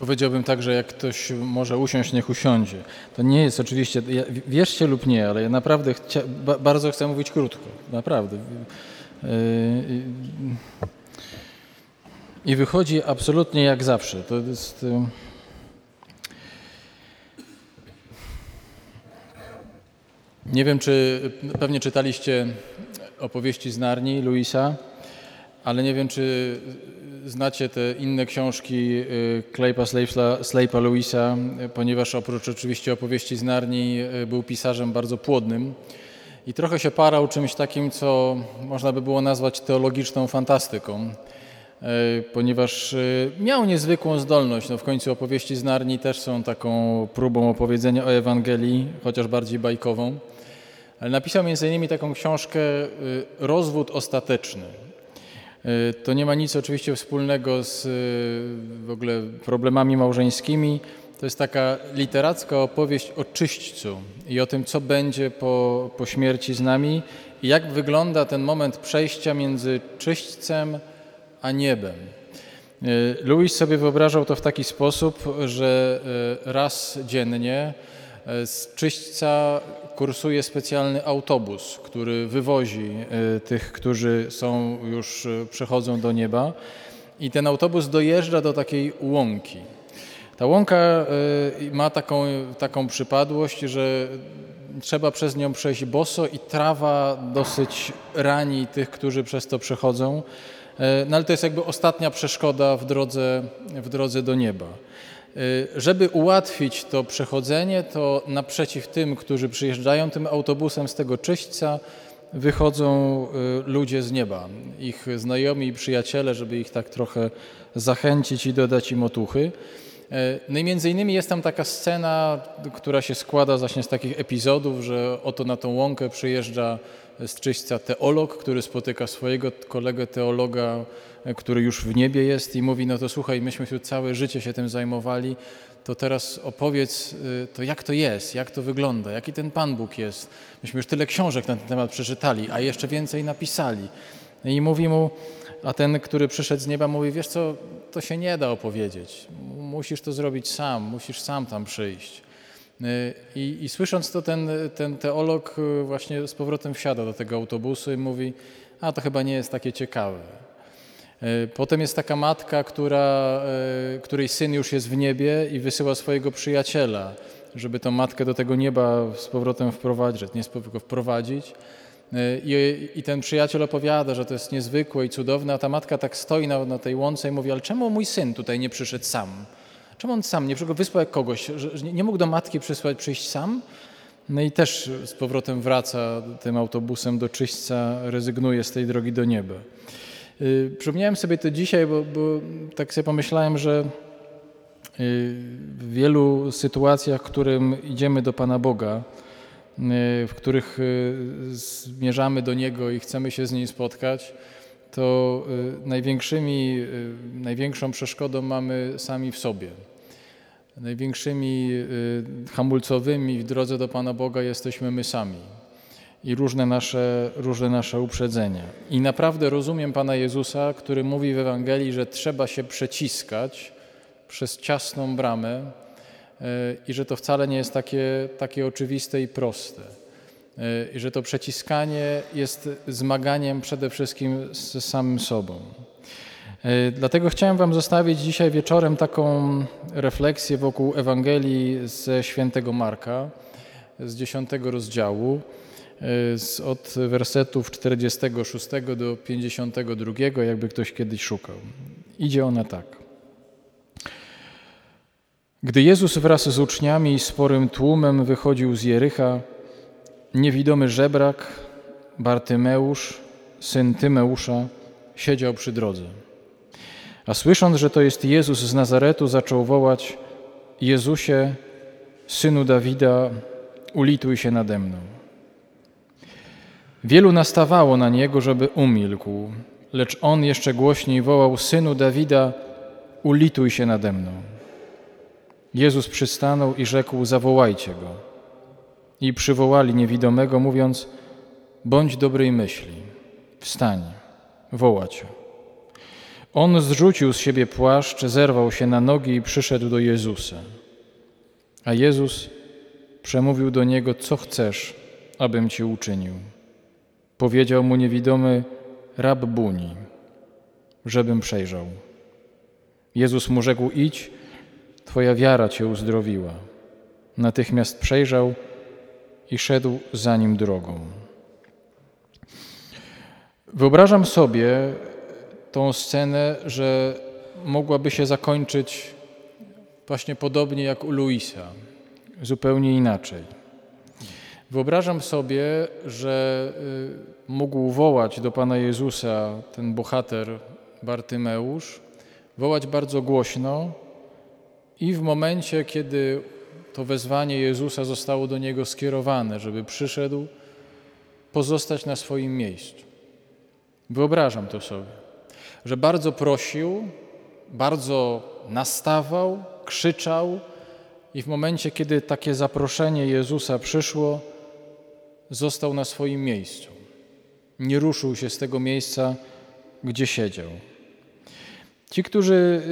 Powiedziałbym tak, że jak ktoś może usiąść, niech usiądzie. To nie jest oczywiście, wierzcie lub nie, ale ja naprawdę chcia, ba, bardzo chcę mówić krótko. Naprawdę. Yy, I wychodzi absolutnie jak zawsze. To jest... Yy, nie wiem, czy pewnie czytaliście opowieści z Narni Luisa, ale nie wiem, czy znacie te inne książki y, Claypa Slape'a Lewisa, ponieważ oprócz oczywiście opowieści z Narni y, był pisarzem bardzo płodnym i trochę się parał czymś takim, co można by było nazwać teologiczną fantastyką, y, ponieważ miał niezwykłą zdolność. No w końcu opowieści z Narni też są taką próbą opowiedzenia o Ewangelii, chociaż bardziej bajkową. Ale napisał między innymi taką książkę Rozwód ostateczny. E, to nie ma nic oczywiście wspólnego z e, w ogóle problemami małżeńskimi. To jest taka literacka opowieść o czyśćcu i o tym, co będzie po, po śmierci z nami i jak wygląda ten moment przejścia między czyśćcem a niebem. E, Louis sobie wyobrażał to w taki sposób, że raz dziennie z czyśćca kursuje specjalny autobus, który wywozi e, tych, którzy są już e, przechodzą do nieba. I ten autobus dojeżdża do takiej łąki. Ta łąka e, ma taką, taką przypadłość, że trzeba przez nią przejść boso i trawa dosyć rani tych, którzy przez to przechodzą. No ale to jest jakby ostatnia przeszkoda w drodze, w drodze do nieba. Y, żeby ułatwić to przechodzenie, to naprzeciw tym, którzy przyjeżdżają tym autobusem z tego czyśćca, wychodzą y, ludzie z nieba, ich znajomi i przyjaciele, żeby ich tak trochę zachęcić i dodać im otuchy. Y, no i między innymi jest tam taka scena, która się składa właśnie z takich epizodów, że oto na tą łąkę przyjeżdża z czyśćca teolog, który spotyka swojego kolegę teologa, który już w niebie jest i mówi, no to słuchaj, myśmy tu całe życie się tym zajmowali, to teraz opowiedz, y, to jak to jest, jak to wygląda, jaki ten Pan Bóg jest. Myśmy już tyle książek na ten temat przeczytali, a jeszcze więcej napisali. I mówi mu, a ten, który przyszedł z nieba, mówi, wiesz co, to się nie da opowiedzieć. Musisz to zrobić sam, musisz sam tam przyjść. Y, I, i słysząc to, ten, ten teolog y, właśnie z powrotem wsiada do tego autobusu i mówi, a to chyba nie jest takie ciekawe. E, potem jest taka matka, która, e, której syn już jest w niebie i wysyła swojego przyjaciela, żeby tą matkę do tego nieba z powrotem wprowadzić, nie tylko wprowadzić. E, I, I, ten przyjaciel opowiada, że to jest niezwykłe i cudowne, a ta matka tak stoi na, na tej łące i mówi, ale czemu mój syn tutaj nie przyszedł sam? Czemu on sam nie przyszedł, wysłał jak kogoś, że, że nie mógł do matki przysłać, przyjść sam? No i też z powrotem wraca tym autobusem do czyśćca, rezygnuje z tej drogi do nieba. Y, przypomniałem sobie to dzisiaj, bo, bo tak sobie pomyślałem, że y, w wielu sytuacjach, w którym idziemy do Pana Boga, y, w których zmierzamy do Niego i chcemy się z Nim spotkać, to największymi, największą przeszkodą mamy sami w sobie. Największymi hamulcowymi w drodze do Pana Boga jesteśmy my sami i różne nasze, różne nasze uprzedzenia. I naprawdę rozumiem Pana Jezusa, który mówi w Ewangelii, że trzeba się przeciskać przez ciasną bramę e, i że to wcale nie jest takie, takie oczywiste i proste. E, I że to przeciskanie jest zmaganiem przede wszystkim z samym sobą. E, dlatego chciałem Wam zostawić dzisiaj wieczorem taką refleksję wokół Ewangelii ze świętego Marka, z dziesiątego rozdziału od wersetów 46 do 52, jakby ktoś kiedyś szukał. Idzie ona tak. Gdy Jezus wraz z uczniami i sporym tłumem wychodził z Jericha, niewidomy żebrak, Bartymeusz, syn Tymeusza, siedział przy drodze. A słysząc, że to jest Jezus z Nazaretu, zaczął wołać: Jezusie, synu Dawida, ulituj się nade mną. Wielu nastawało na niego, żeby umilkł, lecz on jeszcze głośniej wołał: Synu Dawida, ulituj się nade mną. Jezus przystanął i rzekł: Zawołajcie go. I przywołali niewidomego, mówiąc: Bądź dobrej myśli, wstań, woła cię. On zrzucił z siebie płaszcz, zerwał się na nogi i przyszedł do Jezusa. A Jezus przemówił do niego: Co chcesz, abym ci uczynił? Powiedział mu niewidomy: Rab buni, żebym przejrzał. Jezus mu rzekł: Idź, twoja wiara cię uzdrowiła. Natychmiast przejrzał i szedł za nim drogą. Wyobrażam sobie tą scenę, że mogłaby się zakończyć właśnie podobnie jak u Luisa, zupełnie inaczej. Wyobrażam sobie, że y, mógł wołać do Pana Jezusa ten bohater Bartymeusz, wołać bardzo głośno i w momencie, kiedy to wezwanie Jezusa zostało do niego skierowane, żeby przyszedł, pozostać na swoim miejscu. Wyobrażam to sobie, że bardzo prosił, bardzo nastawał, krzyczał i w momencie, kiedy takie zaproszenie Jezusa przyszło, został na swoim miejscu. Nie ruszył się z tego miejsca, gdzie siedział. Ci, którzy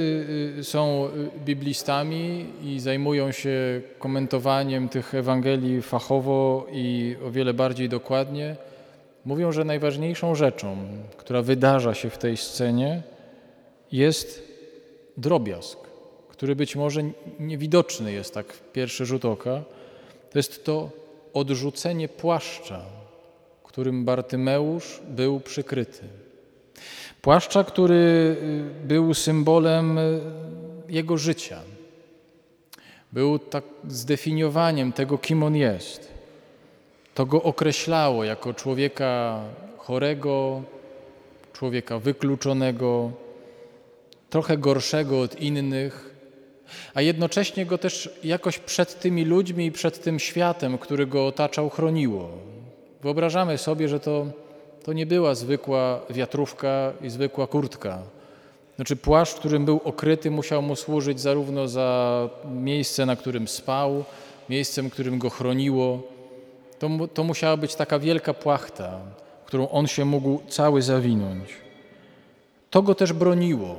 y, y, są biblistami i zajmują się komentowaniem tych Ewangelii fachowo i o wiele bardziej dokładnie, mówią, że najważniejszą rzeczą, która wydarza się w tej scenie, jest drobiazg, który być może niewidoczny jest tak w pierwszy rzut oka. To jest to odrzucenie płaszcza, którym Bartymeusz był przykryty. Płaszcza, który y, był symbolem y, jego życia. Był tak zdefiniowaniem tego, kim on jest. To go określało jako człowieka chorego, człowieka wykluczonego, trochę gorszego od innych, a jednocześnie go też jakoś przed tymi ludźmi i przed tym światem, który go otaczał, chroniło. Wyobrażamy sobie, że to, to nie była zwykła wiatrówka i zwykła kurtka. Znaczy płaszcz, którym był okryty, musiał mu służyć zarówno za miejsce, na którym spał, miejscem, którym go chroniło. To, to musiała być taka wielka płachta, którą on się mógł cały zawinąć. To go też broniło.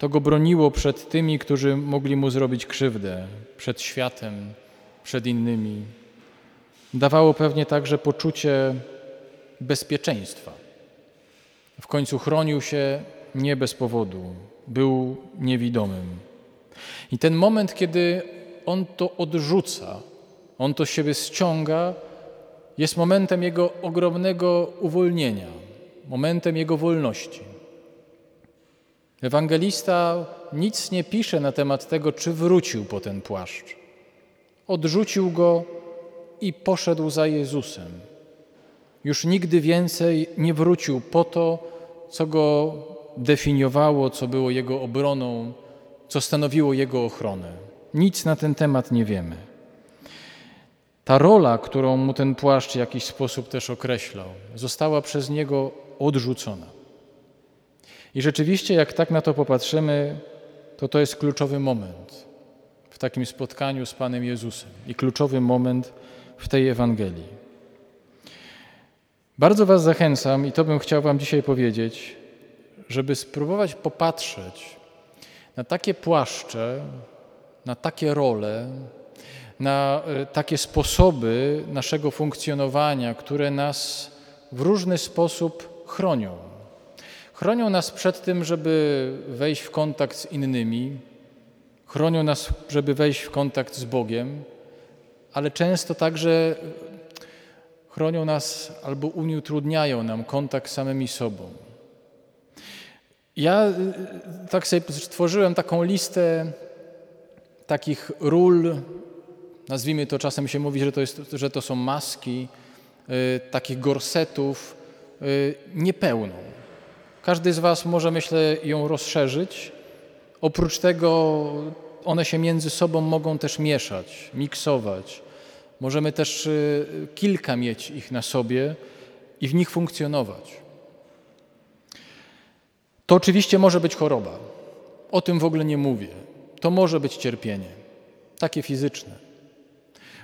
To go broniło przed tymi, którzy mogli mu zrobić krzywdę, przed światem, przed innymi. Dawało pewnie także poczucie bezpieczeństwa. W końcu chronił się nie bez powodu, był niewidomym. I ten moment, kiedy on to odrzuca, on to siebie ściąga, jest momentem jego ogromnego uwolnienia, momentem jego wolności. Ewangelista nic nie pisze na temat tego, czy wrócił po ten płaszcz. Odrzucił go i poszedł za Jezusem. Już nigdy więcej nie wrócił po to, co go definiowało, co było jego obroną, co stanowiło jego ochronę. Nic na ten temat nie wiemy. Ta rola, którą mu ten płaszcz w jakiś sposób też określał, została przez niego odrzucona. I rzeczywiście, jak tak na to popatrzymy, to to jest kluczowy moment w takim spotkaniu z Panem Jezusem i kluczowy moment w tej Ewangelii. Bardzo Was zachęcam, i to bym chciał Wam dzisiaj powiedzieć, żeby spróbować popatrzeć na takie płaszcze, na takie role, na e, takie sposoby naszego funkcjonowania, które nas w różny sposób chronią. Chronią nas przed tym, żeby wejść w kontakt z innymi, chronią nas, żeby wejść w kontakt z Bogiem, ale często także chronią nas albo utrudniają nam kontakt z samymi sobą. Ja y, tak sobie stworzyłem taką listę takich ról, nazwijmy to, czasem się mówi, że to, jest, że to są maski, y, takich gorsetów, y, niepełną. Każdy z Was może, myślę, ją rozszerzyć. Oprócz tego one się między sobą mogą też mieszać, miksować. Możemy też y, kilka mieć ich na sobie i w nich funkcjonować. To oczywiście może być choroba. O tym w ogóle nie mówię. To może być cierpienie, takie fizyczne.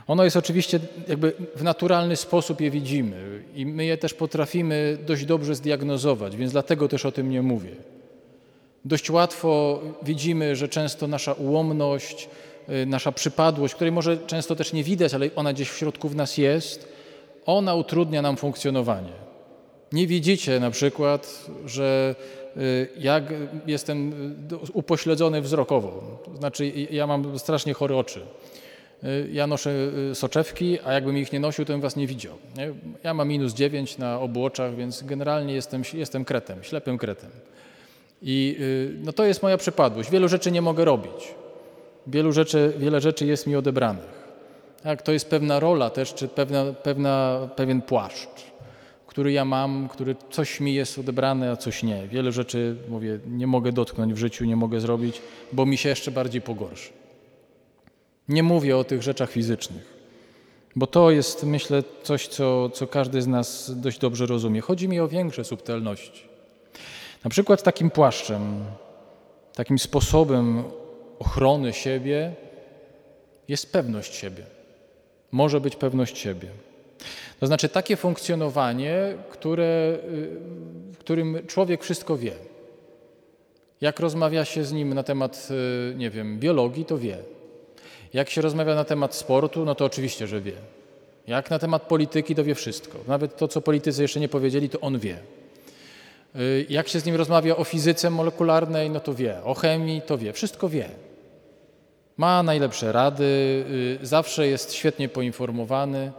Ono jest oczywiście jakby w naturalny sposób je widzimy i my je też potrafimy dość dobrze zdiagnozować, więc dlatego też o tym nie mówię. Dość łatwo widzimy, że często nasza ułomność, y, nasza przypadłość, której może często też nie widać, ale ona gdzieś w środku w nas jest, ona utrudnia nam funkcjonowanie. Nie widzicie na przykład, że y, jak jestem y, upośledzony wzrokowo. To znaczy, ja mam strasznie chore oczy. Ja noszę soczewki, a jakbym ich nie nosił, to bym was nie widział. Ja mam minus 9 na obu oczach, więc generalnie jestem, jestem kretem, ślepym kretem. I y, no to jest moja przypadłość. Wielu rzeczy nie mogę robić. Wielu rzeczy, wiele rzeczy jest mi odebranych. Tak, to jest pewna rola też, czy pewna, pewna, pewien płaszcz, który ja mam, który coś mi jest odebrane, a coś nie. Wiele rzeczy, mówię, nie mogę dotknąć w życiu, nie mogę zrobić, bo mi się jeszcze bardziej pogorszy. Nie mówię o tych rzeczach fizycznych, bo to jest, myślę, coś, co, co każdy z nas dość dobrze rozumie. Chodzi mi o większe subtelności. Na przykład takim płaszczem, takim sposobem ochrony siebie jest pewność siebie. Może być pewność siebie. To znaczy takie funkcjonowanie, które, y, w którym człowiek wszystko wie. Jak rozmawia się z nim na temat, y, nie wiem, biologii, to wie. Jak się rozmawia na temat sportu, no to oczywiście, że wie. Jak na temat polityki, to wie wszystko. Nawet to, co politycy jeszcze nie powiedzieli, to on wie. Y, jak się z nim rozmawia o fizyce molekularnej, no to wie. O chemii, to wie. Wszystko wie. Ma najlepsze rady, y, zawsze jest świetnie poinformowany.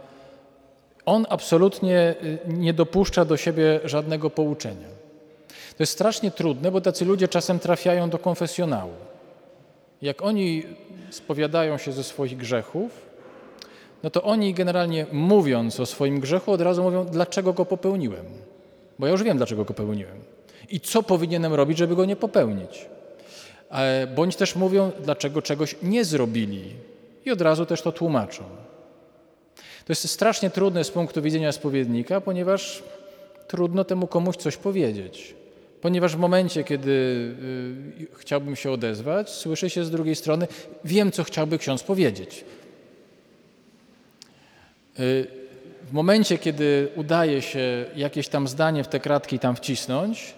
On absolutnie y, nie dopuszcza do siebie żadnego pouczenia. To jest strasznie trudne, bo tacy ludzie czasem trafiają do konfesjonału. Jak oni spowiadają się ze swoich grzechów, no to oni generalnie mówiąc o swoim grzechu od razu mówią, dlaczego go popełniłem bo ja już wiem, dlaczego go popełniłem i co powinienem robić, żeby go nie popełnić. E, bądź też mówią, dlaczego czegoś nie zrobili i od razu też to tłumaczą. To jest strasznie trudne z punktu widzenia spowiednika, ponieważ trudno temu komuś coś powiedzieć. Ponieważ w momencie, kiedy y, chciałbym się odezwać, słyszę się z drugiej strony, wiem, co chciałby ksiądz powiedzieć. Y, w momencie, kiedy udaje się jakieś tam zdanie w te kratki tam wcisnąć,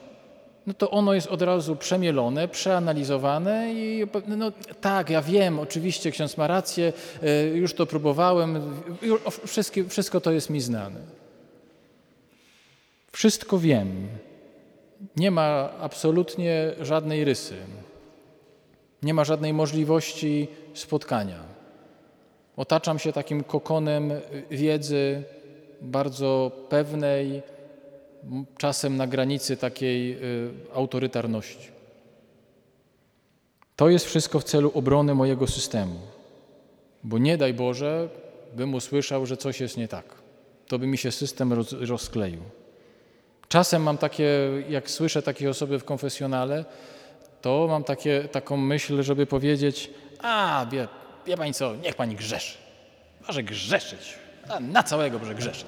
no to ono jest od razu przemielone, przeanalizowane i no tak, ja wiem, oczywiście ksiądz ma rację, e, już to próbowałem, wszystko to jest mi znane. Wszystko wiem. Nie ma absolutnie żadnej rysy. Nie ma żadnej możliwości spotkania. Otaczam się takim kokonem wiedzy, bardzo pewnej, czasem na granicy takiej y, autorytarności. To jest wszystko w celu obrony mojego systemu, bo nie daj Boże, bym usłyszał, że coś jest nie tak. To by mi się system roz, rozkleił. Czasem mam takie, jak słyszę takie osoby w konfesjonale, to mam takie, taką myśl, żeby powiedzieć, a wie, wie pani co, niech pani grzeszy. Może grzeszyć. A na całego może grzeszyć.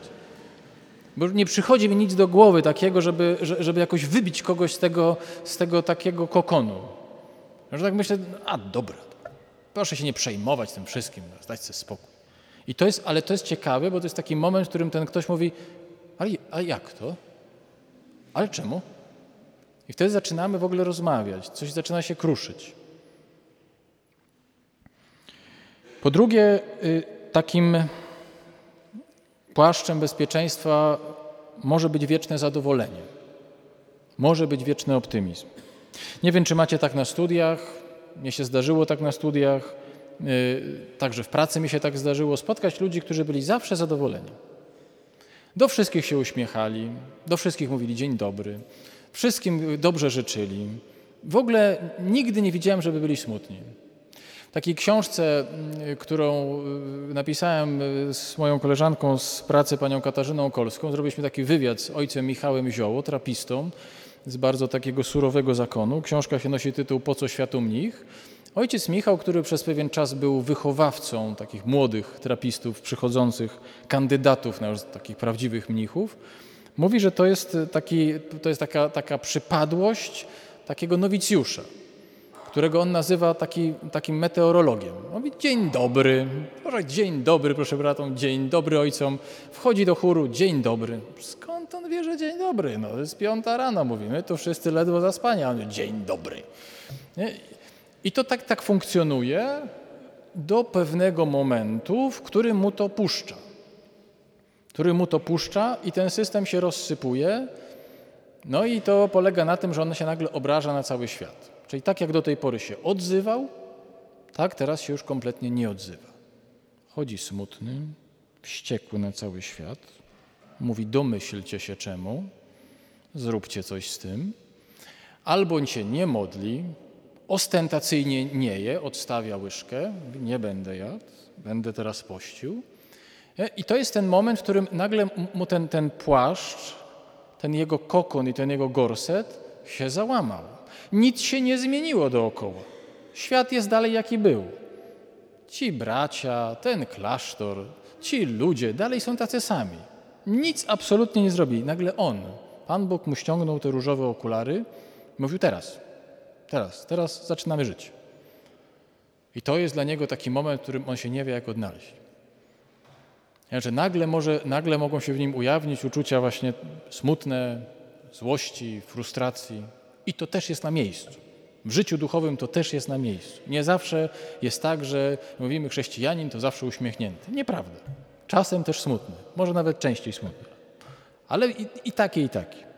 Bo nie przychodzi mi nic do głowy takiego, żeby, żeby jakoś wybić kogoś z tego, z tego takiego kokonu. Że tak myślę, a dobra, proszę się nie przejmować tym wszystkim, dać sobie spokój. I to jest, ale to jest ciekawe, bo to jest taki moment, w którym ten ktoś mówi, ale jak to? Ale czemu? I wtedy zaczynamy w ogóle rozmawiać, coś zaczyna się kruszyć. Po drugie, y, takim Płaszczem bezpieczeństwa może być wieczne zadowolenie, może być wieczny optymizm. Nie wiem, czy macie tak na studiach, mnie się zdarzyło tak na studiach, yy, także w pracy mi się tak zdarzyło, spotkać ludzi, którzy byli zawsze zadowoleni. Do wszystkich się uśmiechali, do wszystkich mówili dzień dobry, wszystkim dobrze życzyli. W ogóle nigdy nie widziałem, żeby byli smutni takiej książce, mm, którą y, napisałem y, z moją koleżanką z pracy, panią Katarzyną Kolską, zrobiliśmy taki wywiad z ojcem Michałem Zioło, trapistą z bardzo takiego surowego zakonu. Książka się nosi tytuł Po co światu mnich? Ojciec Michał, który przez pewien czas był wychowawcą takich młodych trapistów, przychodzących kandydatów na takich prawdziwych mnichów, mówi, że to jest, taki, to jest taka, taka przypadłość takiego nowicjusza którego on nazywa taki, takim meteorologiem. Mówi dzień dobry, proszę, dzień dobry proszę bratom, dzień dobry ojcom. Wchodzi do chóru, dzień dobry. Skąd on wie, że dzień dobry, no jest piąta rano, mówimy, to wszyscy ledwo zaspani, a on dzień dobry. Nie? I to tak, tak funkcjonuje do pewnego momentu, w którym mu to puszcza. Który mu to puszcza i ten system się rozsypuje, no i to polega na tym, że on się nagle obraża na cały świat. Czyli tak jak do tej pory się odzywał, tak teraz się już kompletnie nie odzywa. Chodzi smutny, wściekły na cały świat, mówi domyślcie się czemu, zróbcie coś z tym, albo się nie modli, ostentacyjnie nie je, odstawia łyżkę, nie będę jadł, będę teraz pościł. E, I to jest ten moment, w którym nagle mu ten, ten płaszcz, ten jego kokon i ten jego gorset się załamał. Nic się nie zmieniło dookoła. Świat jest dalej jaki był. Ci bracia, ten klasztor, ci ludzie dalej są tacy sami. Nic absolutnie nie zrobili. Nagle on, Pan Bóg mu ściągnął te różowe okulary, mówił teraz, teraz, teraz zaczynamy żyć. I to jest dla niego taki moment, w którym on się nie wie, jak odnaleźć. Znaczy, nagle, może, nagle mogą się w nim ujawnić uczucia właśnie smutne, złości, frustracji. I to też jest na miejscu. W życiu duchowym to też jest na miejscu. Nie zawsze jest tak, że mówimy chrześcijanin to zawsze uśmiechnięty. Nieprawda. Czasem też smutny, może nawet częściej smutny. Ale i, i takie, i takie.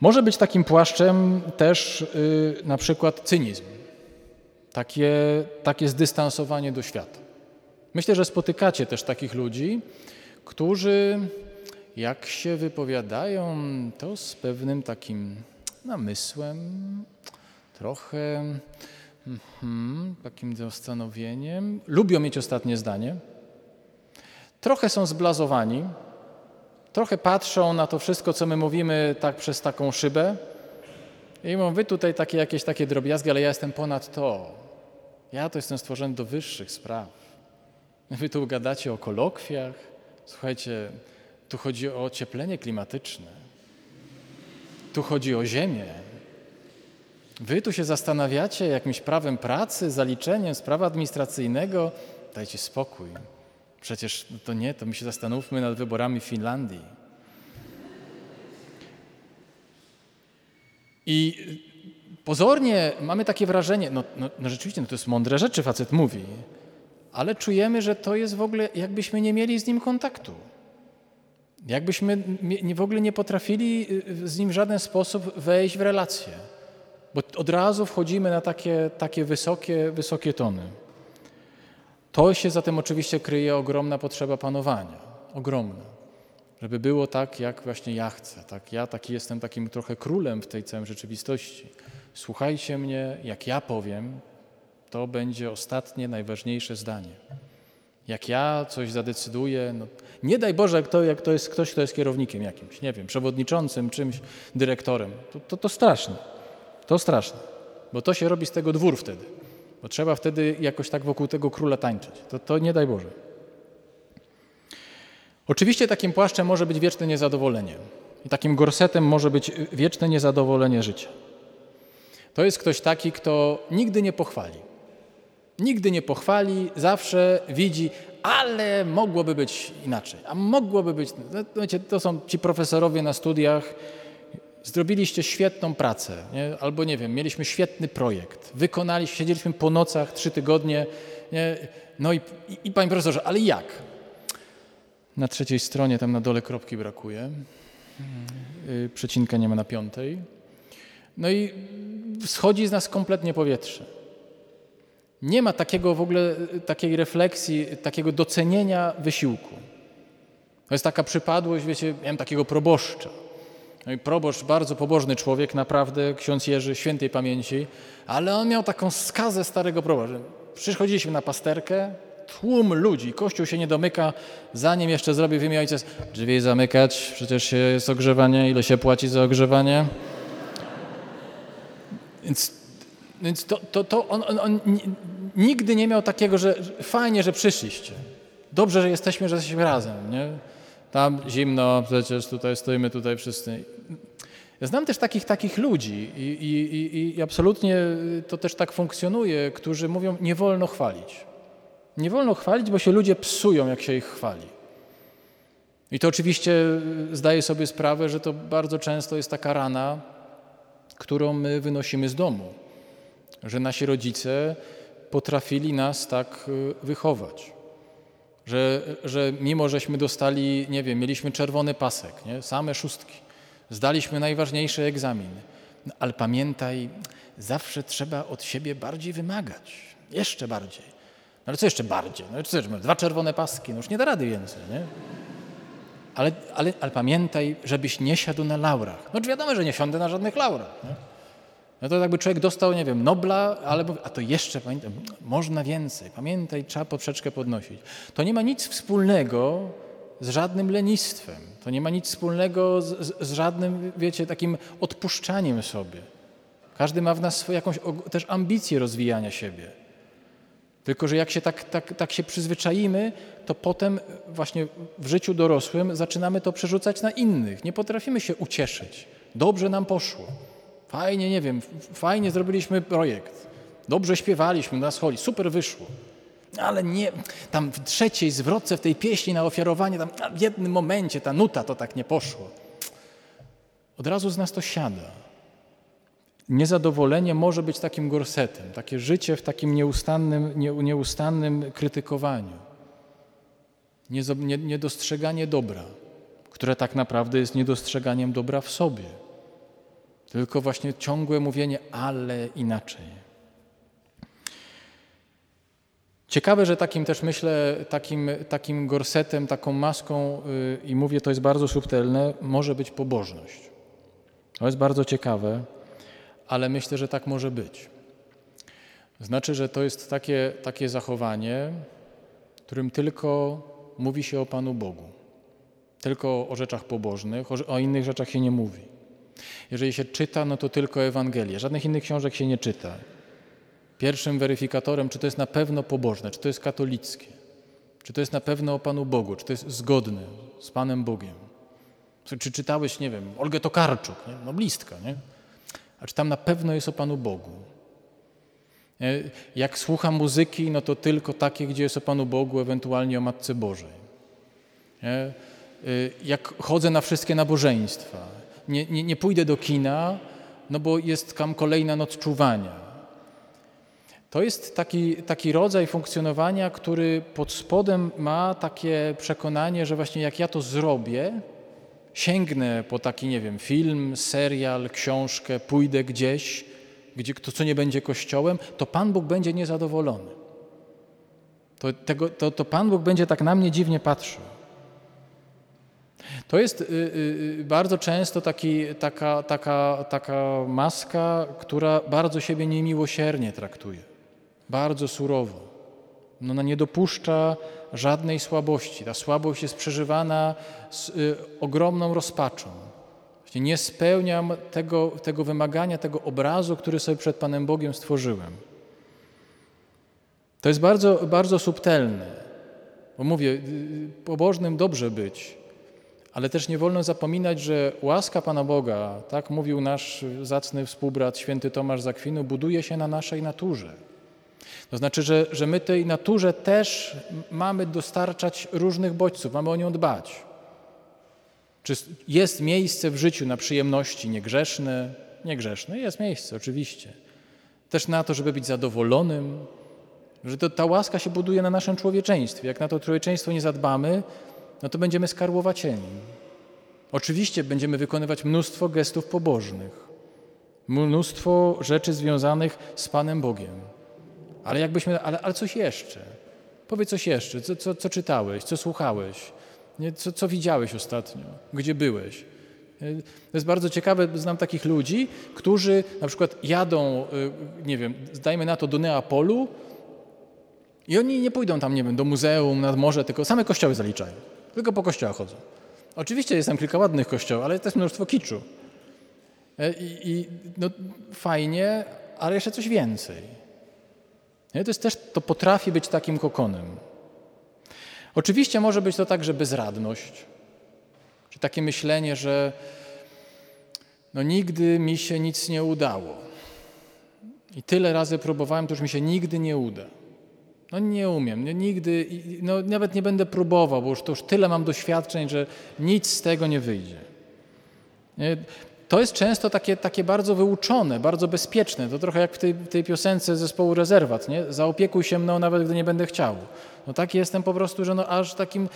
Może być takim płaszczem też yy, na przykład cynizm, takie, takie zdystansowanie do świata. Myślę, że spotykacie też takich ludzi, którzy jak się wypowiadają, to z pewnym takim namysłem, trochę mm, takim zastanowieniem. Lubią mieć ostatnie zdanie. Trochę są zblazowani, trochę patrzą na to wszystko, co my mówimy, tak przez taką szybę. I mówią, wy tutaj takie jakieś takie drobiazgi, ale ja jestem ponad to. Ja to jestem stworzony do wyższych spraw. Wy tu gadacie o kolokwiach. Słuchajcie, tu chodzi o ocieplenie klimatyczne. Tu chodzi o ziemię. Wy tu się zastanawiacie jakimś prawem pracy, zaliczeniem z prawa administracyjnego. Dajcie spokój. Przecież to nie, to my się zastanówmy nad wyborami w Finlandii. I pozornie mamy takie wrażenie, no, no, no rzeczywiście, no to jest mądre rzeczy facet mówi, ale czujemy, że to jest w ogóle, jakbyśmy nie mieli z nim kontaktu. Jakbyśmy w ogóle nie potrafili y, z nim w żaden sposób wejść w relację, bo od razu wchodzimy na takie, takie wysokie, wysokie tony. To się zatem oczywiście kryje ogromna potrzeba panowania, ogromna. Żeby było tak, jak właśnie ja chcę. Tak? Ja taki jestem takim trochę królem w tej całej rzeczywistości. Słuchajcie mnie, jak ja powiem, to będzie ostatnie, najważniejsze zdanie. Jak ja coś zadecyduję, no, nie daj Boże, jak to, jak to jest ktoś, kto jest kierownikiem jakimś, nie wiem, przewodniczącym, czymś, dyrektorem, to, to, to straszne. To straszne, bo to się robi z tego dwór wtedy. Bo trzeba wtedy jakoś tak wokół tego króla tańczyć. To, to nie daj Boże. Oczywiście takim płaszczem może być wieczne niezadowolenie. I takim gorsetem może być wieczne niezadowolenie życia. To jest ktoś taki, kto nigdy nie pochwali. Nigdy nie pochwali, zawsze widzi, ale mogłoby być inaczej, a mogłoby być. No, wiecie, to są ci profesorowie na studiach. Zrobiliście świetną pracę, nie? albo nie wiem, mieliśmy świetny projekt, wykonaliśmy, siedzieliśmy po nocach trzy tygodnie. Nie? No i, i, i panie profesorze, ale jak? Na trzeciej stronie tam na dole kropki brakuje, yy, przecinka nie ma na piątej. No i schodzi z nas kompletnie powietrze. Nie ma takiego w ogóle, takiej refleksji, takiego docenienia wysiłku. To jest taka przypadłość, wiecie, miałem takiego proboszcza. No i proboszcz, bardzo pobożny człowiek, naprawdę, ksiądz Jerzy, świętej pamięci, ale on miał taką skazę starego proboszcza. Przychodziliśmy na pasterkę, tłum ludzi, kościół się nie domyka, zanim jeszcze zrobi w imię ojciec, drzwi zamykać, przecież jest ogrzewanie, ile się płaci za ogrzewanie. Więc więc to, to, to on, on, on, nigdy nie miał takiego, że fajnie, że przyszliście. Dobrze, że jesteśmy, że jesteśmy razem. Nie? Tam zimno, przecież tutaj stoimy tutaj wszyscy. Ja znam też takich takich ludzi i, i, i, absolutnie to też tak funkcjonuje, którzy mówią, nie wolno chwalić. Nie wolno chwalić, bo się ludzie psują, jak się ich chwali. I to oczywiście zdaję sobie sprawę, że to bardzo często jest taka rana, którą my wynosimy z domu, że nasi rodzice potrafili nas tak y, wychować. Że, że mimo, żeśmy dostali, nie wiem, mieliśmy czerwony pasek, nie? same szóstki, zdaliśmy najważniejszy egzamin, no, ale pamiętaj, zawsze trzeba od siebie bardziej wymagać, jeszcze bardziej. No ale co jeszcze bardziej? No, co, dwa czerwone paski, no już nie da rady więcej, nie? Ale, ale, ale pamiętaj, żebyś nie siadł na laurach. No wiadomo, że nie siądę na żadnych laurach. Nie? No to jakby człowiek dostał, nie wiem, Nobla, ale a to jeszcze, pamiętaj, można więcej. Pamiętaj, trzeba poprzeczkę podnosić. To nie ma nic wspólnego z żadnym lenistwem. To nie ma nic wspólnego z, z, z żadnym, wiecie, takim odpuszczaniem sobie. Każdy ma w nas swoją jakąś też ambicję rozwijania siebie. Tylko, że jak się tak, tak, tak się przyzwyczaimy, to potem właśnie w życiu dorosłym zaczynamy to przerzucać na innych. Nie potrafimy się ucieszyć. Dobrze nam poszło. Fajnie, nie wiem, fajnie zrobiliśmy projekt. Dobrze śpiewaliśmy na schodzi, super wyszło. Ale nie, tam w trzeciej zwrotce w tej pieśni na ofiarowanie, tam w jednym momencie ta nuta to tak nie poszło. Od razu z nas to siada. Niezadowolenie może być takim gorsetem, takie życie w takim nieustannym, nie, nieustannym krytykowaniu. Niedostrzeganie dobra, które tak naprawdę jest niedostrzeganiem dobra w sobie. Tylko właśnie ciągłe mówienie, ale inaczej. Ciekawe, że takim też myślę, takim, takim gorsetem, taką maską, yy, i mówię, to jest bardzo subtelne, może być pobożność. To jest bardzo ciekawe, ale myślę, że tak może być. Znaczy, że to jest takie, takie zachowanie, którym tylko mówi się o Panu Bogu. Tylko o rzeczach pobożnych, o, o innych rzeczach się nie mówi. Jeżeli się czyta, no to tylko Ewangelię. Żadnych innych książek się nie czyta. Pierwszym weryfikatorem, czy to jest na pewno pobożne, czy to jest katolickie, czy to jest na pewno o Panu Bogu, czy to jest zgodne z Panem Bogiem. Czy czytałeś, nie wiem, Olgę Tokarczuk, nie? noblistka, nie? A czy tam na pewno jest o Panu Bogu? Jak słucham muzyki, no to tylko takie, gdzie jest o Panu Bogu, ewentualnie o Matce Bożej. Y, jak chodzę na wszystkie nabożeństwa, nie, nie, nie pójdę do kina, no bo jest tam kolejna noc czuwania. To jest taki, taki rodzaj funkcjonowania, który pod spodem ma takie przekonanie, że właśnie jak ja to zrobię, sięgnę po taki, nie wiem, film, serial, książkę, pójdę gdzieś, gdzie to, co nie będzie kościołem, to Pan Bóg będzie niezadowolony. To, tego, to, to Pan Bóg będzie tak na mnie dziwnie patrzył. To jest y, y, y, bardzo często taki, taka, taka, taka maska, która bardzo siebie niemiłosiernie traktuje, bardzo surowo. No, ona nie dopuszcza żadnej słabości. Ta słabość jest przeżywana z ogromną rozpaczą. Nie spełniam tego, tego wymagania, tego obrazu, który sobie przed Panem Bogiem stworzyłem. To jest bardzo, bardzo subtelne, bo mówię, pobożnym dobrze być, ale też nie wolno zapominać, że łaska Pana Boga, tak mówił nasz zacny współbrat święty Tomasz Zakwinu, buduje się na naszej naturze. To znaczy, że, że my tej naturze też mamy dostarczać różnych bodźców, mamy o nią dbać. Czy jest miejsce w życiu na przyjemności niegrzeszne? Niegrzeszne jest miejsce, oczywiście. Też na to, żeby być zadowolonym, że to, ta łaska się buduje na naszym człowieczeństwie. Jak na to człowieczeństwo nie zadbamy, no to będziemy skarłowacieni. Oczywiście będziemy wykonywać mnóstwo gestów pobożnych, mnóstwo rzeczy związanych z Panem Bogiem. Ale jakbyśmy, ale, ale coś jeszcze. Powiedz coś jeszcze, co, co, co czytałeś, co słuchałeś, nie? Co, co widziałeś ostatnio, gdzie byłeś. To jest bardzo ciekawe, znam takich ludzi, którzy na przykład jadą, y, nie wiem, dajmy na to do Neapolu i oni nie pójdą tam, nie wiem, do muzeum, nad morze, tylko same kościoły zaliczają. Tylko po kościołach chodzą. Oczywiście jest tam kilka ładnych kościołów, ale też mnóstwo kiczu. E, I, i no, fajnie, ale jeszcze coś więcej. Nie? To jest też, to potrafi być takim kokonem. Oczywiście może być to także bezradność, czy takie myślenie, że no nigdy mi się nic nie udało. I tyle razy próbowałem, to już mi się nigdy nie uda. No nie umiem, nie, nigdy, no nawet nie będę próbował, bo już to już tyle mam doświadczeń, że nic z tego nie wyjdzie. Nie? To jest często takie, takie bardzo wyuczone, bardzo bezpieczne. To trochę jak w tej, tej piosence zespołu Rezerwat, nie? Zaopiekuj się mną, nawet gdy nie będę chciał. No taki jestem po prostu, że no aż takim...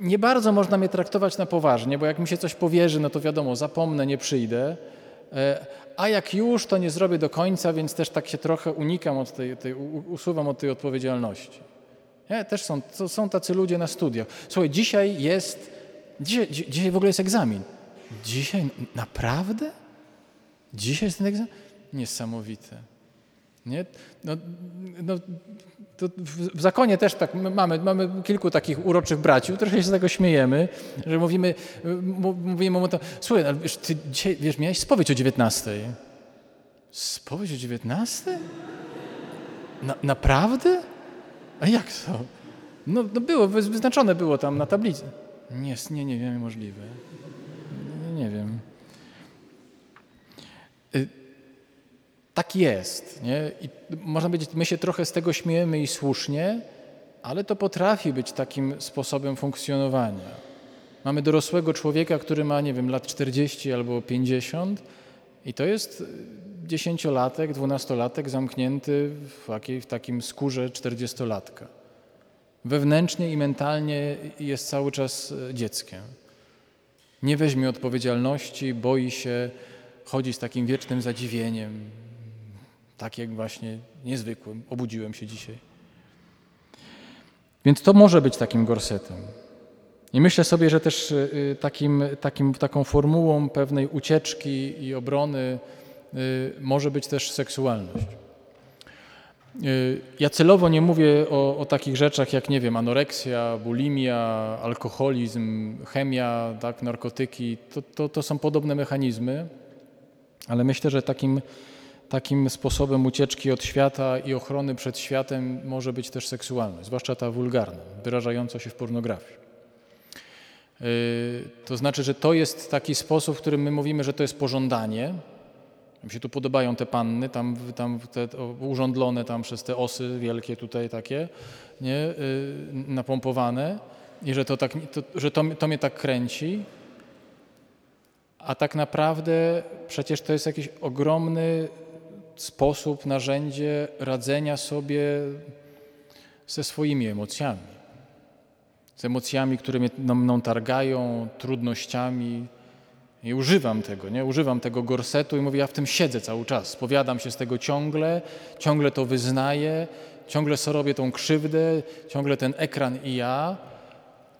Nie bardzo można mnie traktować na poważnie, bo jak mi się coś powierzy, no to wiadomo, zapomnę, nie przyjdę. A jak już, to nie zrobię do końca, więc też tak się trochę unikam od tej, tej usuwam od tej odpowiedzialności. Nie? Też są, są tacy ludzie na studiach. Słuchaj, dzisiaj jest, dzisiaj, dzisiaj w ogóle jest egzamin. Dzisiaj naprawdę? Dzisiaj jest ten egzamin? Niesamowite. Nie? No, no, w, zakonie też tak mamy, mamy kilku takich uroczych braci, trochę się z tego śmiejemy, że mówimy, mówimy mu to, słuchaj, ale wiesz, ty dzisiaj, wiesz, miałeś spowiedź o 19. Spowiedź o 19? Na, naprawdę? A jak to? No, no było, wyznaczone było tam na tablicy. Nie, nie, nie wiem, możliwe. Nie, nie wiem. Y tak jest. Nie? I można powiedzieć, my się trochę z tego śmiejemy i słusznie, ale to potrafi być takim sposobem funkcjonowania. Mamy dorosłego człowieka, który ma, nie wiem, lat 40 albo 50 i to jest dziesięciolatek, dwunastolatek zamknięty w, takiej, w takim skórze czterdziestolatka. Wewnętrznie i mentalnie jest cały czas dzieckiem. Nie weźmie odpowiedzialności, boi się, chodzi z takim wiecznym zadziwieniem, tak jak właśnie niezwykłym. Obudziłem się dzisiaj. Więc to może być takim gorsetem. I myślę sobie, że też y, takim, takim, taką formułą pewnej ucieczki i obrony y, może być też seksualność. Y, ja celowo nie mówię o, o, takich rzeczach jak, nie wiem, anoreksja, bulimia, alkoholizm, chemia, tak, narkotyki. To, to, to są podobne mechanizmy, ale myślę, że takim takim sposobem ucieczki od świata i ochrony przed światem może być też seksualność, zwłaszcza ta wulgarna, wyrażająca się w pornografii. Yy, to znaczy, że to jest taki sposób, w którym my mówimy, że to jest pożądanie. Mi się tu podobają te panny, tam, tam te urządlone tam przez te osy wielkie tutaj takie, nie, yy, napompowane i że, to, tak, to, że to, to mnie tak kręci. A tak naprawdę przecież to jest jakiś ogromny sposób, narzędzie radzenia sobie ze swoimi emocjami. Z emocjami, które mnie mną targają, trudnościami. I używam tego, nie? Używam tego gorsetu i mówię, ja w tym siedzę cały czas. Spowiadam się z tego ciągle, ciągle to wyznaję, ciągle sobie robię tą krzywdę, ciągle ten ekran i ja.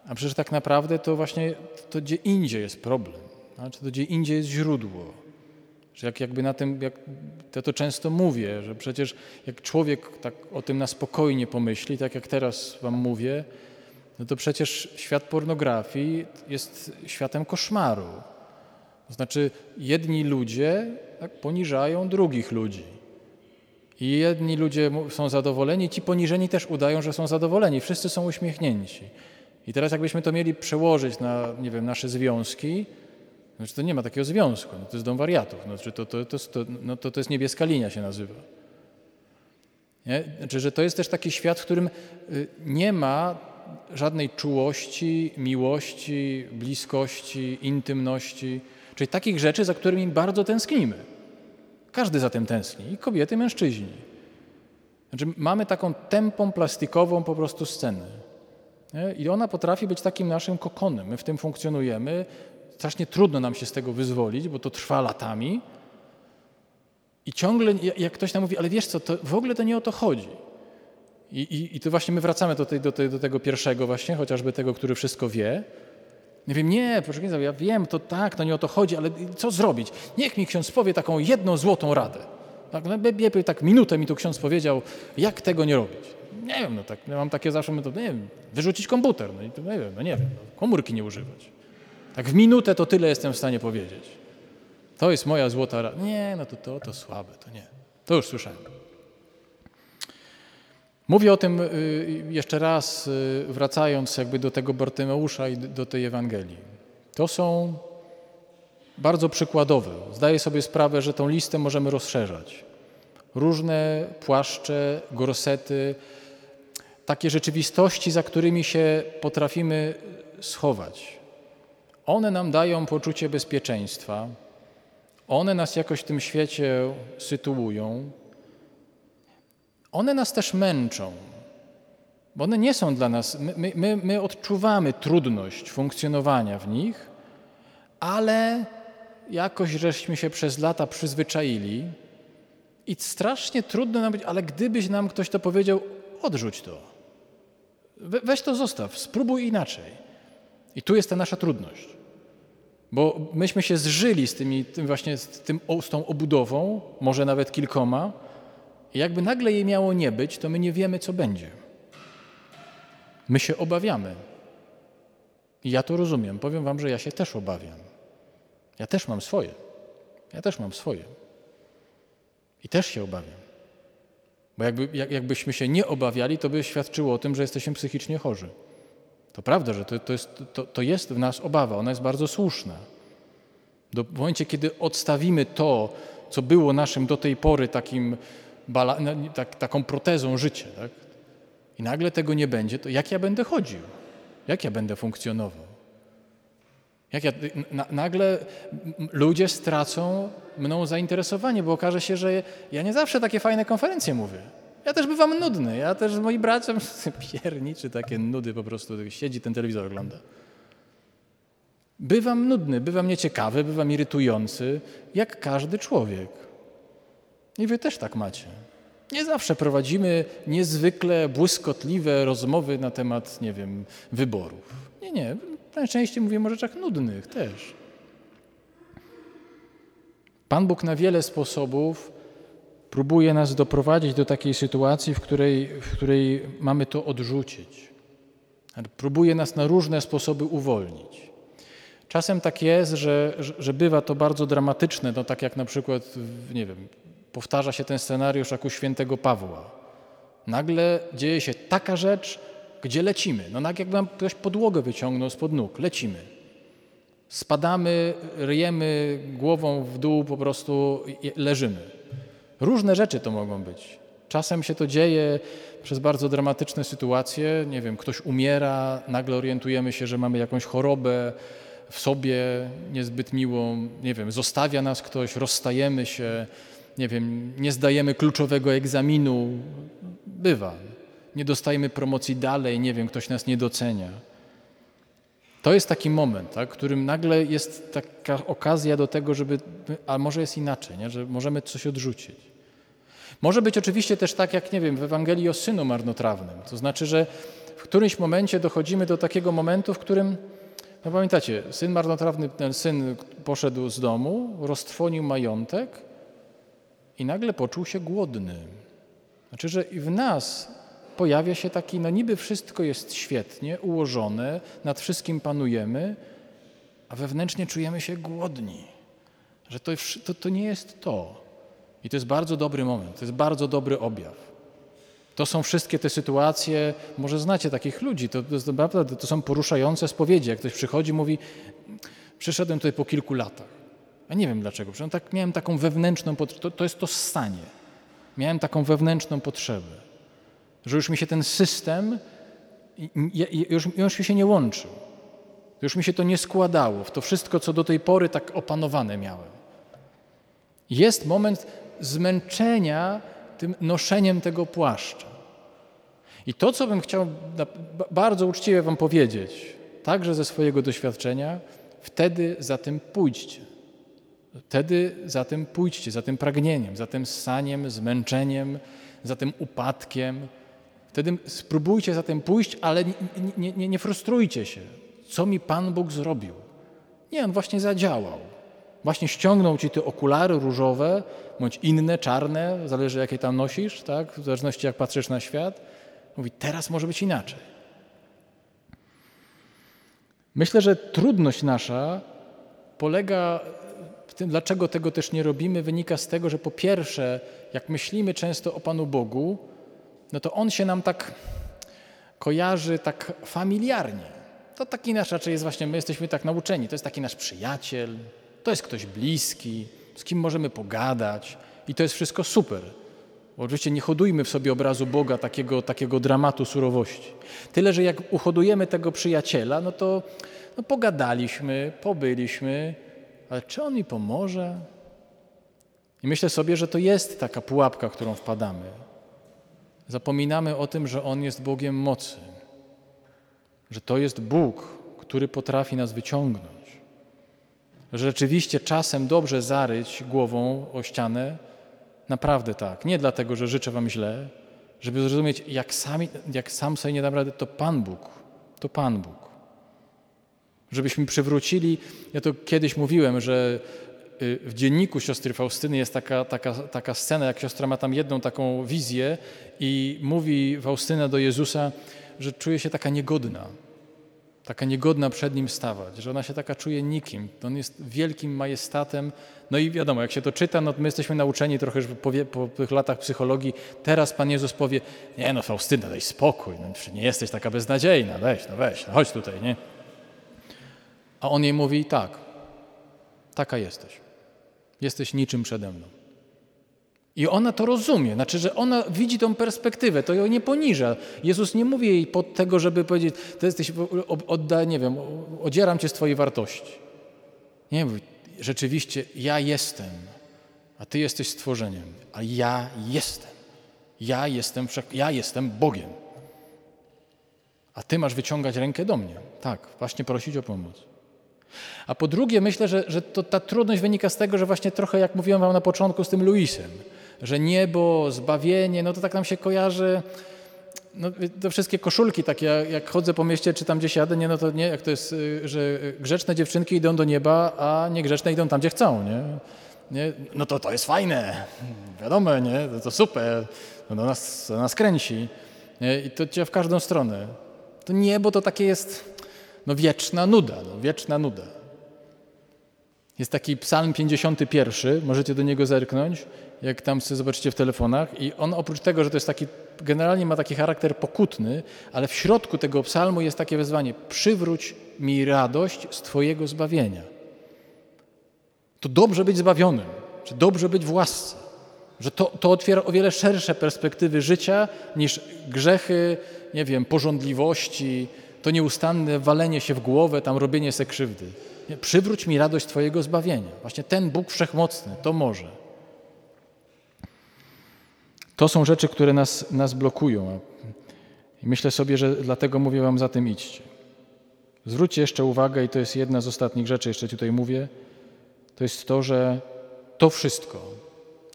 A przecież tak naprawdę to właśnie to gdzie indziej jest problem. Znaczy to gdzie indziej jest źródło. Że jak jakby na tym, jak ja to często mówię, że przecież jak człowiek tak o tym na spokojnie pomyśli, tak jak teraz wam mówię, no to przecież świat pornografii jest światem koszmaru. To znaczy jedni ludzie tak, poniżają drugich ludzi. I jedni ludzie są zadowoleni, ci poniżeni też udają, że są zadowoleni. Wszyscy są uśmiechnięci. I teraz jakbyśmy to mieli przełożyć na, nie wiem, nasze związki, znaczy to nie ma takiego związku, no to jest dom wariatów, znaczy to, to, to, to, no to, to jest niebieska linia się nazywa. Nie? Znaczy, że to jest też taki świat, w którym y, nie ma żadnej czułości, miłości, bliskości, intymności, czyli takich rzeczy, za którymi bardzo tęsknimy. Każdy za tym tęskni, i kobiety, i mężczyźni. Znaczy, mamy taką tempą plastikową po prostu scenę. I ona potrafi być takim naszym kokonem. My w tym funkcjonujemy, strasznie trudno nam się z tego wyzwolić, bo to trwa latami. I ciągle, jak ktoś nam mówi, ale wiesz co, to w ogóle to nie o to chodzi. I, i, i to właśnie my wracamy do, tej, do, tej, do tego pierwszego właśnie, chociażby tego, który wszystko wie. Nie wiem, nie, proszę księdza, ja wiem, to tak, to nie o to chodzi, ale co zrobić? Niech mi ksiądz powie taką jedną złotą radę. Tak, no, tak minutę mi tu ksiądz powiedział, jak tego nie robić. Nie wiem, no tak, ja mam takie zawsze, no to nie wiem, wyrzucić komputer, no i to nie wiem, no nie wiem, no, komórki nie używać. Tak w minutę to tyle jestem w stanie powiedzieć. To jest moja złota rada. Nie, no to, to, to słabe, to nie. To już słyszałem. Mówię o tym y, jeszcze raz, y, wracając jakby do tego Bartymeusza i do tej Ewangelii. To są bardzo przykładowe. Zdaję sobie sprawę, że tą listę możemy rozszerzać. Różne płaszcze, gorsety, takie rzeczywistości, za którymi się potrafimy schować. One nam dają poczucie bezpieczeństwa, one nas jakoś w tym świecie sytuują, one nas też męczą, bo one nie są dla nas, my, my, my odczuwamy trudność funkcjonowania w nich, ale jakoś żeśmy się przez lata przyzwyczaili i strasznie trudno nam być, ale gdybyś nam ktoś to powiedział, odrzuć to. weź to zostaw, spróbuj inaczej. I tu jest ta nasza trudność. Bo myśmy się zżyli z, tymi, tym właśnie z, tym, z tą obudową, może nawet kilkoma, i jakby nagle jej miało nie być, to my nie wiemy, co będzie. My się obawiamy. I ja to rozumiem. Powiem Wam, że ja się też obawiam. Ja też mam swoje. Ja też mam swoje. I też się obawiam. Bo jakby, jak, jakbyśmy się nie obawiali, to by świadczyło o tym, że jesteśmy psychicznie chorzy. To prawda, że to, to, jest, to, to jest w nas obawa, ona jest bardzo słuszna. Do, w momencie, kiedy odstawimy to, co było naszym do tej pory takim, bala, no, tak, taką protezą życia, tak? i nagle tego nie będzie, to jak ja będę chodził? Jak ja będę funkcjonował? Jak ja, na, nagle ludzie stracą mną zainteresowanie, bo okaże się, że ja nie zawsze takie fajne konferencje mówię. Ja też bywam nudny, ja też moi bracia pierniczy takie nudy po prostu, siedzi ten telewizor ogląda. Bywam nudny, bywam nieciekawy, bywam irytujący, jak każdy człowiek. I wy też tak macie. Nie zawsze prowadzimy niezwykle błyskotliwe rozmowy na temat, nie wiem, wyborów. Nie, nie. Najczęściej mówimy o rzeczach nudnych też. Pan Bóg na wiele sposobów próbuje nas doprowadzić do takiej sytuacji, w której, w której mamy to odrzucić. Próbuje nas na różne sposoby uwolnić. Czasem tak jest, że, że bywa to bardzo dramatyczne, no tak jak na przykład, nie wiem, powtarza się ten scenariusz jak u świętego Pawła. Nagle dzieje się taka rzecz, gdzie lecimy. No tak jakby nam ktoś podłogę wyciągnął spod nóg. Lecimy. Spadamy, ryjemy głową w dół, po prostu leżymy. Różne rzeczy to mogą być. Czasem się to dzieje przez bardzo dramatyczne sytuacje. Nie wiem, ktoś umiera, nagle orientujemy się, że mamy jakąś chorobę w sobie niezbyt miłą. Nie wiem, zostawia nas ktoś, rozstajemy się. Nie wiem, nie zdajemy kluczowego egzaminu. Bywa. Nie dostajemy promocji dalej, nie wiem, ktoś nas nie docenia. To jest taki moment, tak, którym nagle jest taka okazja do tego, żeby, a może jest inaczej, nie? że możemy coś odrzucić. Może być oczywiście też tak, jak nie wiem, w Ewangelii o synu marnotrawnym. To znaczy, że w którymś momencie dochodzimy do takiego momentu, w którym, no pamiętacie, syn marnotrawny, ten syn poszedł z domu, roztrwonił majątek i nagle poczuł się głodny. Znaczy, że i w nas pojawia się taki, no niby wszystko jest świetnie ułożone, nad wszystkim panujemy, a wewnętrznie czujemy się głodni. Że to, to, to nie jest to. I to jest bardzo dobry moment, to jest bardzo dobry objaw. To są wszystkie te sytuacje, może znacie takich ludzi, to, to, to są poruszające spowiedzi. Jak ktoś przychodzi mówi, przyszedłem tutaj po kilku latach. Ja nie wiem dlaczego, tak, miałem taką wewnętrzną, to, to jest to stanie. Miałem taką wewnętrzną potrzebę że już mi się ten system, już, już mi się nie łączył. Już mi się to nie składało w to wszystko, co do tej pory tak opanowane miałem. Jest moment zmęczenia tym noszeniem tego płaszcza. I to, co bym chciał bardzo uczciwie Wam powiedzieć, także ze swojego doświadczenia, wtedy za tym pójdźcie. Wtedy za tym pójdźcie, za tym pragnieniem, za tym ssaniem, zmęczeniem, za tym upadkiem, Wtedy spróbujcie za tym pójść, ale nie, nie, nie, frustrujcie się. Co mi Pan Bóg zrobił? Nie, On właśnie zadziałał. Właśnie ściągnął ci te okulary różowe, bądź inne, czarne, zależy jakie tam nosisz, tak? w zależności jak patrzysz na świat. Mówi, teraz może być inaczej. Myślę, że trudność nasza polega w tym, dlaczego tego też nie robimy, wynika z tego, że po pierwsze, jak myślimy często o Panu Bogu, no to on się nam tak kojarzy tak familiarnie. To taki nasz raczej jest właśnie, my jesteśmy tak nauczeni, to jest taki nasz przyjaciel, to jest ktoś bliski, z kim możemy pogadać i to jest wszystko super. Bo oczywiście nie hodujmy w sobie obrazu Boga takiego, takiego dramatu surowości. Tyle, że jak uhodujemy tego przyjaciela, no to no pogadaliśmy, pobyliśmy, ale czy on mi pomoże? I myślę sobie, że to jest taka pułapka, którą wpadamy. Zapominamy o tym, że On jest Bogiem mocy, że to jest Bóg, który potrafi nas wyciągnąć. Że rzeczywiście czasem dobrze zaryć głową o ścianę, naprawdę tak. Nie dlatego, że życzę Wam źle, żeby zrozumieć, jak, sami, jak sam sobie nie dam rady, to Pan Bóg, to Pan Bóg. Żebyśmy przywrócili, ja to kiedyś mówiłem, że w dzienniku siostry Faustyny jest taka, taka, taka scena, jak siostra ma tam jedną taką wizję i mówi Faustyna do Jezusa, że czuje się taka niegodna, taka niegodna przed Nim stawać, że ona się taka czuje nikim. On jest wielkim majestatem. No i wiadomo, jak się to czyta, no my jesteśmy nauczeni trochę po, po tych latach psychologii. Teraz Pan Jezus powie, nie no Faustyna, daj spokój, no, nie jesteś taka beznadziejna, weź, no weź, no chodź tutaj, nie? A on jej mówi tak, taka jesteś. Jesteś niczym przede mną. I ona to rozumie, znaczy, że ona widzi tą perspektywę, to ją nie poniża. Jezus nie mówi jej pod tego, żeby powiedzieć, to jesteś, odda, nie wiem, odzieram cię z twojej wartości. Nie mówi, rzeczywiście ja jestem, a ty jesteś stworzeniem, a ja jestem. Ja jestem, ja jestem Bogiem. A ty masz wyciągać rękę do mnie. Tak, właśnie prosić o pomoc. A po drugie, myślę, że, że to, ta trudność wynika z tego, że właśnie trochę, jak mówiłem wam na początku z tym Luisem, że niebo, zbawienie, no to tak nam się kojarzy, no, te wszystkie koszulki takie, jak chodzę po mieście, czy tam gdzieś jadę, nie, no to nie, jak to jest, y, że grzeczne dziewczynki idą do nieba, a niegrzeczne idą tam, gdzie chcą, nie? nie? No to to jest fajne, wiadomo, nie? To, to super, no, nas, nas kręci. Nie? I to cię w każdą stronę. To niebo to takie jest, no wieczna nuda, no, wieczna nuda. Jest taki psalm 51, możecie do niego zerknąć, jak tam sobie zobaczycie w telefonach. I on oprócz tego, że to jest taki, generalnie ma taki charakter pokutny, ale w środku tego psalmu jest takie wezwanie: przywróć mi radość z Twojego zbawienia. To dobrze być zbawionym, czy dobrze być w łasce. Że to, to otwiera o wiele szersze perspektywy życia niż grzechy, nie wiem, porządliwości, to nieustanne walenie się w głowę, tam robienie se krzywdy. Przywróć mi radość Twojego zbawienia. Właśnie ten Bóg Wszechmocny to może. To są rzeczy, które nas, nas blokują. Myślę sobie, że dlatego mówię Wam za tym idźcie. Zwróćcie jeszcze uwagę, i to jest jedna z ostatnich rzeczy, jeszcze tutaj mówię, to jest to, że to wszystko,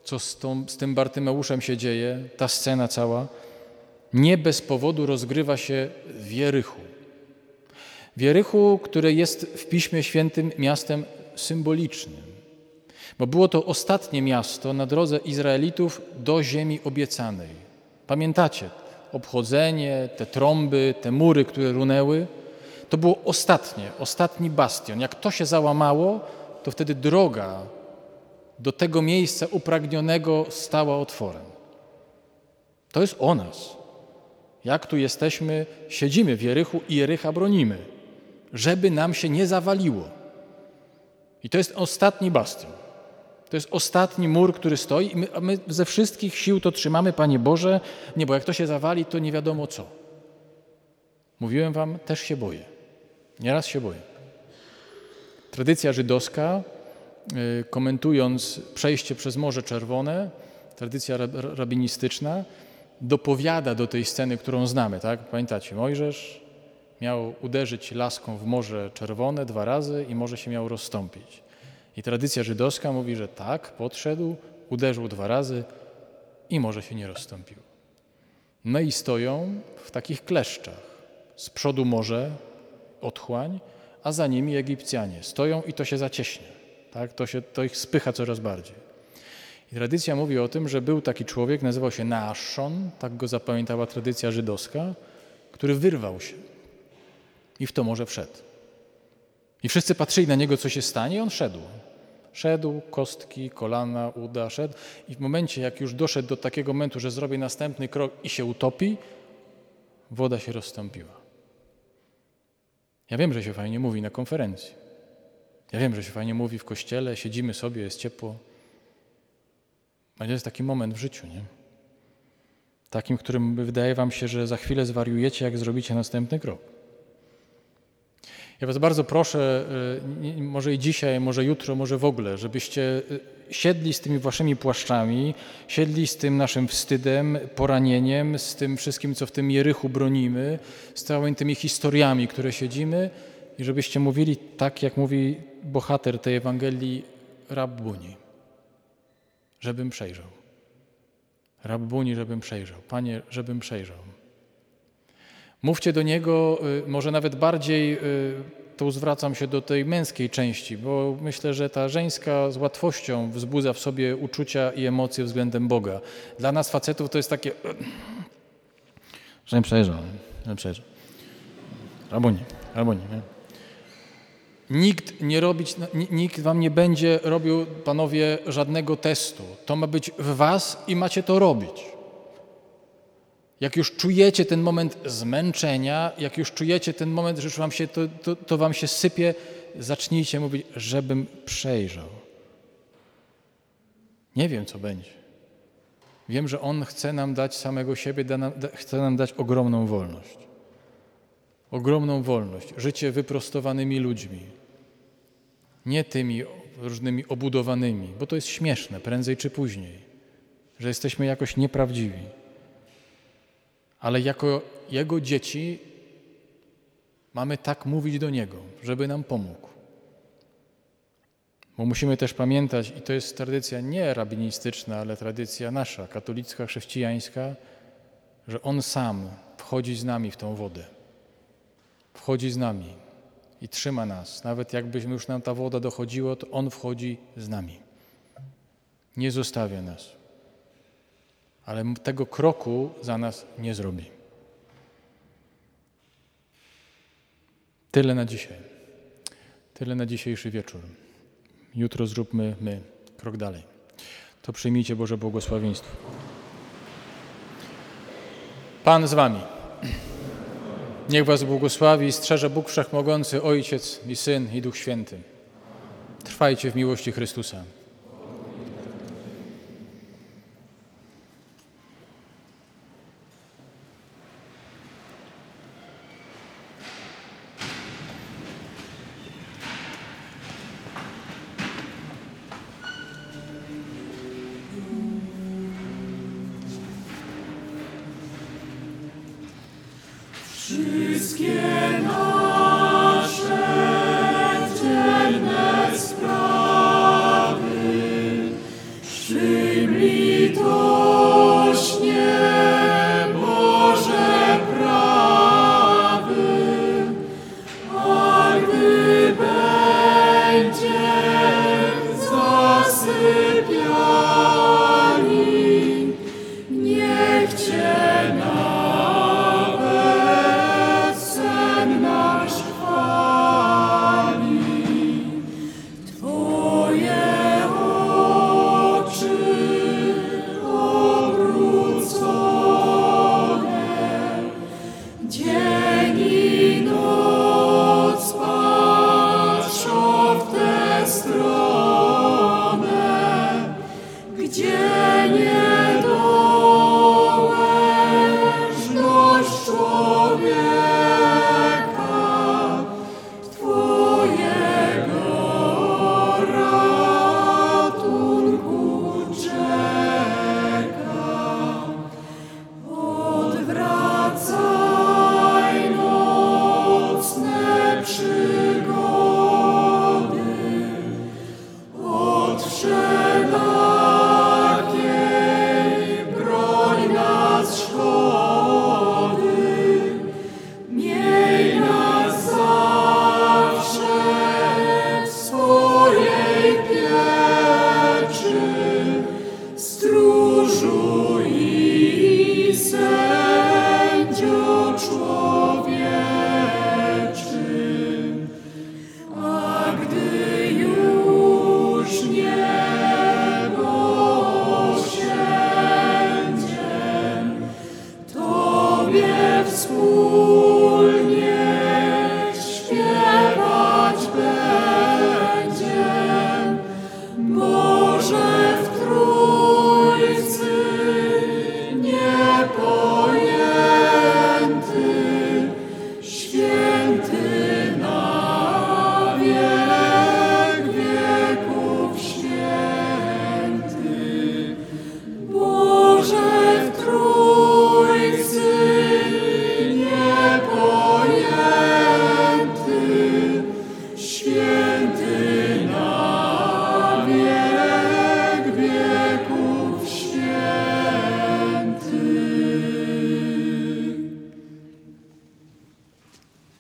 co z, tą, z tym Bartymeuszem się dzieje, ta scena cała, nie bez powodu rozgrywa się w Jerychu. W Jerychu, które jest w Piśmie Świętym miastem symbolicznym, bo było to ostatnie miasto na drodze Izraelitów do ziemi obiecanej. Pamiętacie, obchodzenie, te trąby, te mury, które runęły, to było ostatnie, ostatni bastion. Jak to się załamało, to wtedy droga do tego miejsca upragnionego stała otworem. To jest o nas. Jak tu jesteśmy, siedzimy w Jerychu i Jerycha bronimy, żeby nam się nie zawaliło. I to jest ostatni bastion. To jest ostatni mur, który stoi i my, my, ze wszystkich sił to trzymamy, Panie Boże. Nie, bo jak to się zawali, to nie wiadomo co. Mówiłem Wam, też się boję. Nieraz się boję. Tradycja żydowska, y, komentując przejście przez Morze Czerwone, tradycja rabinistyczna, dopowiada do tej sceny, którą znamy. Tak? Pamiętacie, Mojżesz miał uderzyć laską w Morze Czerwone dwa razy i morze się miało rozstąpić. I tradycja żydowska mówi, że tak, podszedł, uderzył dwa razy i morze się nie rozstąpiło. No i stoją w takich kleszczach. Z przodu morze, otchłań, a za nimi Egipcjanie. Stoją i to się zacieśnia. Tak? To, się, to ich spycha coraz bardziej. I tradycja mówi o tym, że był taki człowiek, nazywał się Naaszon, tak go zapamiętała tradycja żydowska, który wyrwał się i w to morze wszedł. I wszyscy patrzyli na niego, co się stanie, i on szedł. Szedł, kostki, kolana, uda, szedł. I w momencie, jak już doszedł do takiego momentu, że zrobi następny krok i się utopi, woda się rozstąpiła. Ja wiem, że się fajnie mówi na konferencji. Ja wiem, że się fajnie mówi w kościele, siedzimy sobie, jest ciepło. Ale jest taki moment w życiu, nie? Takim, którym wydaje wam się, że za chwilę zwariujecie, jak zrobicie następny krok. Ja Was bardzo proszę, y, może i dzisiaj, może jutro, może w ogóle, żebyście y, siedli z tymi Waszymi płaszczami, siedli z tym naszym wstydem, poranieniem, z tym wszystkim, co w tym Jerychu bronimy, z całymi tymi historiami, które siedzimy i żebyście mówili tak, jak mówi bohater tej Ewangelii, Rabbuni, żebym przejrzał. Rabbuni, żebym przejrzał. Panie, żebym przejrzał. Mówcie do niego, y, może nawet bardziej, y, tu zwracam się do tej męskiej części, bo myślę, że ta żeńska z łatwością wzbudza w sobie uczucia i emocje względem Boga. Dla nas facetów to jest takie, że nie przejrzał, nie przejrzał. Albo nie, albo nie. nie. Nikt nie robić, nikt wam nie będzie robił, panowie, żadnego testu. To ma być w was i macie to robić. Jak już czujecie ten moment zmęczenia, jak już czujecie ten moment, że już wam się to, to, to wam się sypie, zacznijcie mówić, żebym przejrzał. Nie wiem, co będzie. Wiem, że On chce nam dać samego siebie, da nam, da, chce nam dać ogromną wolność. Ogromną wolność. Życie wyprostowanymi ludźmi. Nie tymi różnymi obudowanymi, bo to jest śmieszne, prędzej czy później, że jesteśmy jakoś nieprawdziwi ale jako Jego dzieci mamy tak mówić do Niego, żeby nam pomógł. Bo musimy też pamiętać, i to jest tradycja nie rabinistyczna, ale tradycja nasza, katolicka, chrześcijańska, że On sam wchodzi z nami w tą wodę. Wchodzi z nami i trzyma nas. Nawet jakbyśmy już nam ta woda dochodziła, to On wchodzi z nami. Nie zostawia nas ale tego kroku za nas nie zrobi. Tyle na dzisiaj. Tyle na dzisiejszy wieczór. Jutro zróbmy my krok dalej. To przyjmijcie Boże błogosławieństwo. Pan z Wami. Niech Was błogosławi i strzeże Bóg Wszechmogący, Ojciec i Syn i Duch Święty. Trwajcie w miłości Chrystusa. Wszystkie nasze